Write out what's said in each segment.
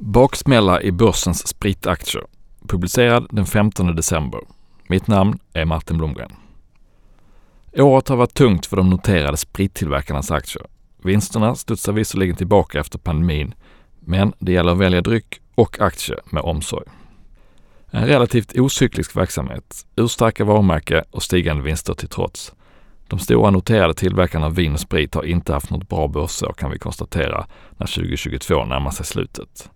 Baksmälla i börsens spritaktier. Publicerad den 15 december. Mitt namn är Martin Blomgren. Året har varit tungt för de noterade sprittillverkarnas aktier. Vinsterna studsar visserligen tillbaka efter pandemin, men det gäller att välja dryck och aktie med omsorg. En relativt ocyklisk verksamhet, urstarka varumärke och stigande vinster till trots. De stora noterade tillverkarna av vin och sprit har inte haft något bra börsår kan vi konstatera när 2022 närmar sig slutet.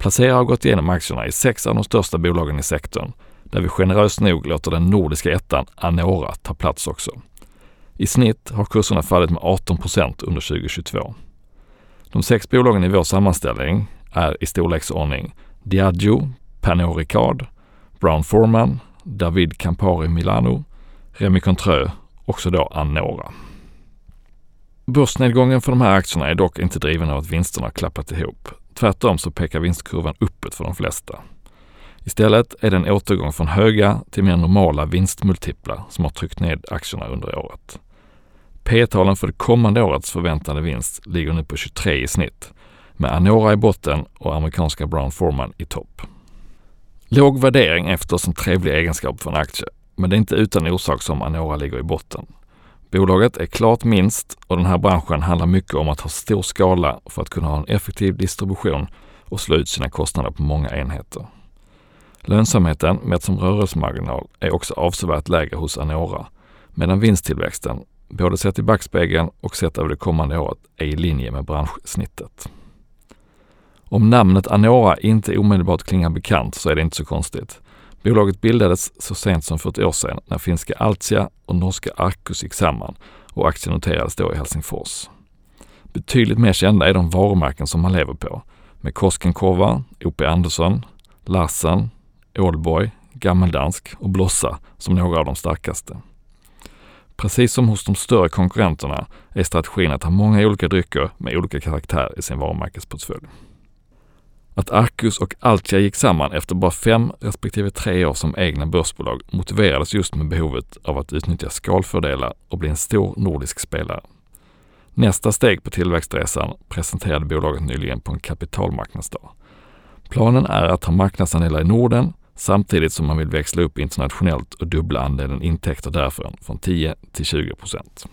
Placera har gått igenom aktierna i sex av de största bolagen i sektorn, där vi generöst nog låter den nordiska ettan Anora ta plats också. I snitt har kurserna fallit med 18 procent under 2022. De sex bolagen i vår sammanställning är i storleksordning Diageo, Pernod Ricard, Brown Forman, David Campari Milano, Remy Contreux, också då Anora. Börsnedgången för de här aktierna är dock inte driven av att vinsterna klappat ihop. Tvärtom så pekar vinstkurvan uppåt för de flesta. Istället är det en återgång från höga till mer normala vinstmultiplar som har tryckt ned aktierna under året. P-talen för det kommande årets förväntade vinst ligger nu på 23 i snitt, med Anora i botten och amerikanska Brown Forman i topp. Låg värdering är förstås en trevlig egenskap för en aktie, men det är inte utan orsak som Anora ligger i botten. Bolaget är klart minst och den här branschen handlar mycket om att ha stor skala för att kunna ha en effektiv distribution och slå ut sina kostnader på många enheter. Lönsamheten mätt som rörelsemarginal är också avsevärt lägre hos Anora, medan vinsttillväxten, både sett i backspegeln och sett över det kommande året, är i linje med branschsnittet. Om namnet Anora inte omedelbart klingar bekant så är det inte så konstigt. Bolaget bildades så sent som för ett år sedan när finska Altia och norska Arcus gick samman och aktien noterades då i Helsingfors. Betydligt mer kända är de varumärken som man lever på, med Koskenkorva, O.P. Andersson, Larsen, Ålborg, Gammeldansk och Blossa som några av de starkaste. Precis som hos de större konkurrenterna är strategin att ha många olika drycker med olika karaktär i sin varumärkesportfölj. Att Arcus och Altia gick samman efter bara fem respektive tre år som egna börsbolag motiverades just med behovet av att utnyttja skalfördelar och bli en stor nordisk spelare. Nästa steg på tillväxtresan presenterade bolaget nyligen på en kapitalmarknadsdag. Planen är att ha marknadsandelar i Norden samtidigt som man vill växla upp internationellt och dubbla andelen intäkter därifrån från 10 till 20 procent.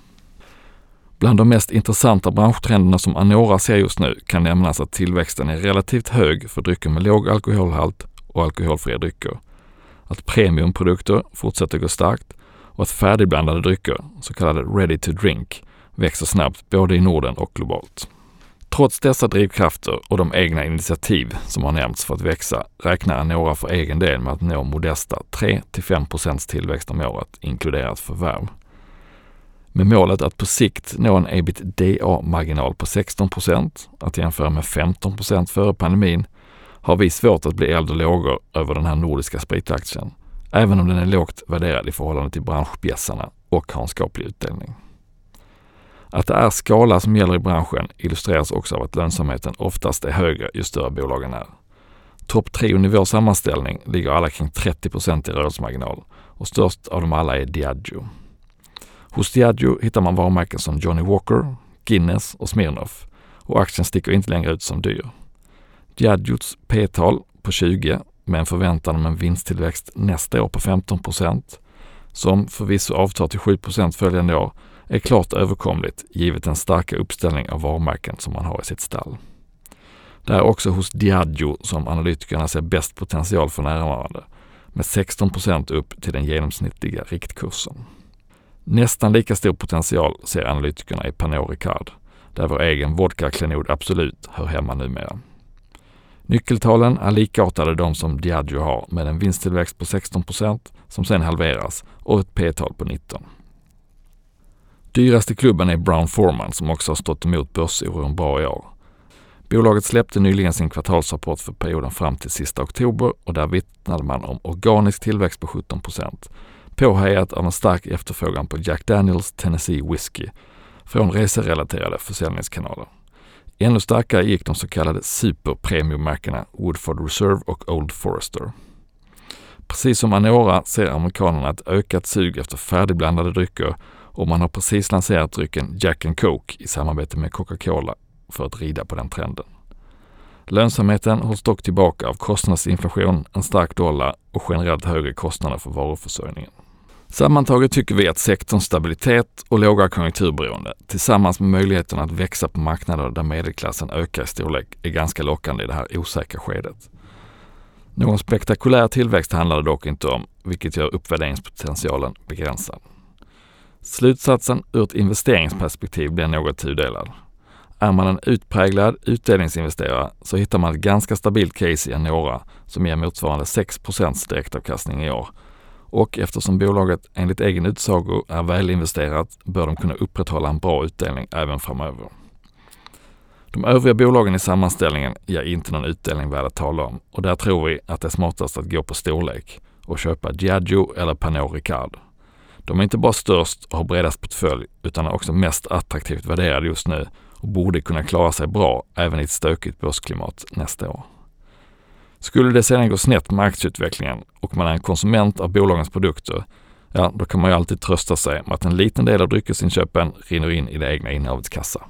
Bland de mest intressanta branschtrenderna som Anora ser just nu kan nämnas att tillväxten är relativt hög för drycker med låg alkoholhalt och alkoholfria drycker. Att premiumprodukter fortsätter gå starkt och att färdigblandade drycker, så kallade ready to drink, växer snabbt både i Norden och globalt. Trots dessa drivkrafter och de egna initiativ som har nämnts för att växa räknar Anora för egen del med att nå modesta 3-5 tillväxt om året, inkluderat förvärv med målet att på sikt nå en ebitda-marginal på 16% att jämföra med 15% före pandemin, har vi svårt att bli eld och lågor över den här nordiska spritaktien, även om den är lågt värderad i förhållande till branschbjässarna och har en skaplig utdelning. Att det är skala som gäller i branschen illustreras också av att lönsamheten oftast är högre ju större bolagen är. Topp tre i vår sammanställning ligger alla kring 30% i rörelsemarginal och störst av dem alla är Diageo. Hos Diageo hittar man varumärken som Johnny Walker, Guinness och Smirnoff och aktien sticker inte längre ut som dyr. Diageos P-tal på 20 med en förväntan om en vinsttillväxt nästa år på 15 procent, som förvisso avtar till 7 procent följande år, är klart överkomligt givet den starka uppställning av varumärken som man har i sitt stall. Det är också hos Diageo som analytikerna ser bäst potential för närvarande, med 16 procent upp till den genomsnittliga riktkursen. Nästan lika stor potential ser analytikerna i Pernod Ricard, där vår egen vodkaklenod Absolut hör hemma numera. Nyckeltalen är likartade de som Diageo har med en vinsttillväxt på 16% som sen halveras och ett P-tal på 19. Dyrast i klubben är Brown Forman som också har stått emot börsoron bra i år. Bolaget släppte nyligen sin kvartalsrapport för perioden fram till sista oktober och där vittnade man om organisk tillväxt på 17 påhejat av en stark efterfrågan på Jack Daniels Tennessee Whiskey från reserelaterade försäljningskanaler. Ännu starkare gick de så kallade superpremiummärkena Woodford Reserve och Old Forester. Precis som Anora ser amerikanerna ett ökat sug efter färdigblandade drycker och man har precis lanserat drycken Jack and Coke i samarbete med Coca-Cola för att rida på den trenden. Lönsamheten hålls dock tillbaka av kostnadsinflation, en stark dollar och generellt högre kostnader för varuförsörjningen. Sammantaget tycker vi att sektorns stabilitet och låga konjunkturberoende tillsammans med möjligheten att växa på marknader där medelklassen ökar i storlek är ganska lockande i det här osäkra skedet. Någon spektakulär tillväxt handlar det dock inte om, vilket gör uppvärderingspotentialen begränsad. Slutsatsen ur ett investeringsperspektiv blir något tudelad. Är man en utpräglad utdelningsinvesterare så hittar man ett ganska stabilt case i Anora som ger motsvarande 6% direktavkastning i år. Och eftersom bolaget enligt egen utsago är välinvesterat bör de kunna upprätthålla en bra utdelning även framöver. De övriga bolagen i sammanställningen ger inte någon utdelning värd att tala om och där tror vi att det är smartast att gå på storlek och köpa Diageo eller Pernod Ricard. De är inte bara störst och har bredast portfölj utan är också mest attraktivt värderade just nu och borde kunna klara sig bra även i ett stökigt börsklimat nästa år. Skulle det sedan gå snett med aktieutvecklingen och man är en konsument av bolagens produkter, ja, då kan man ju alltid trösta sig med att en liten del av dryckesinköpen rinner in i det egna innehavets kassa.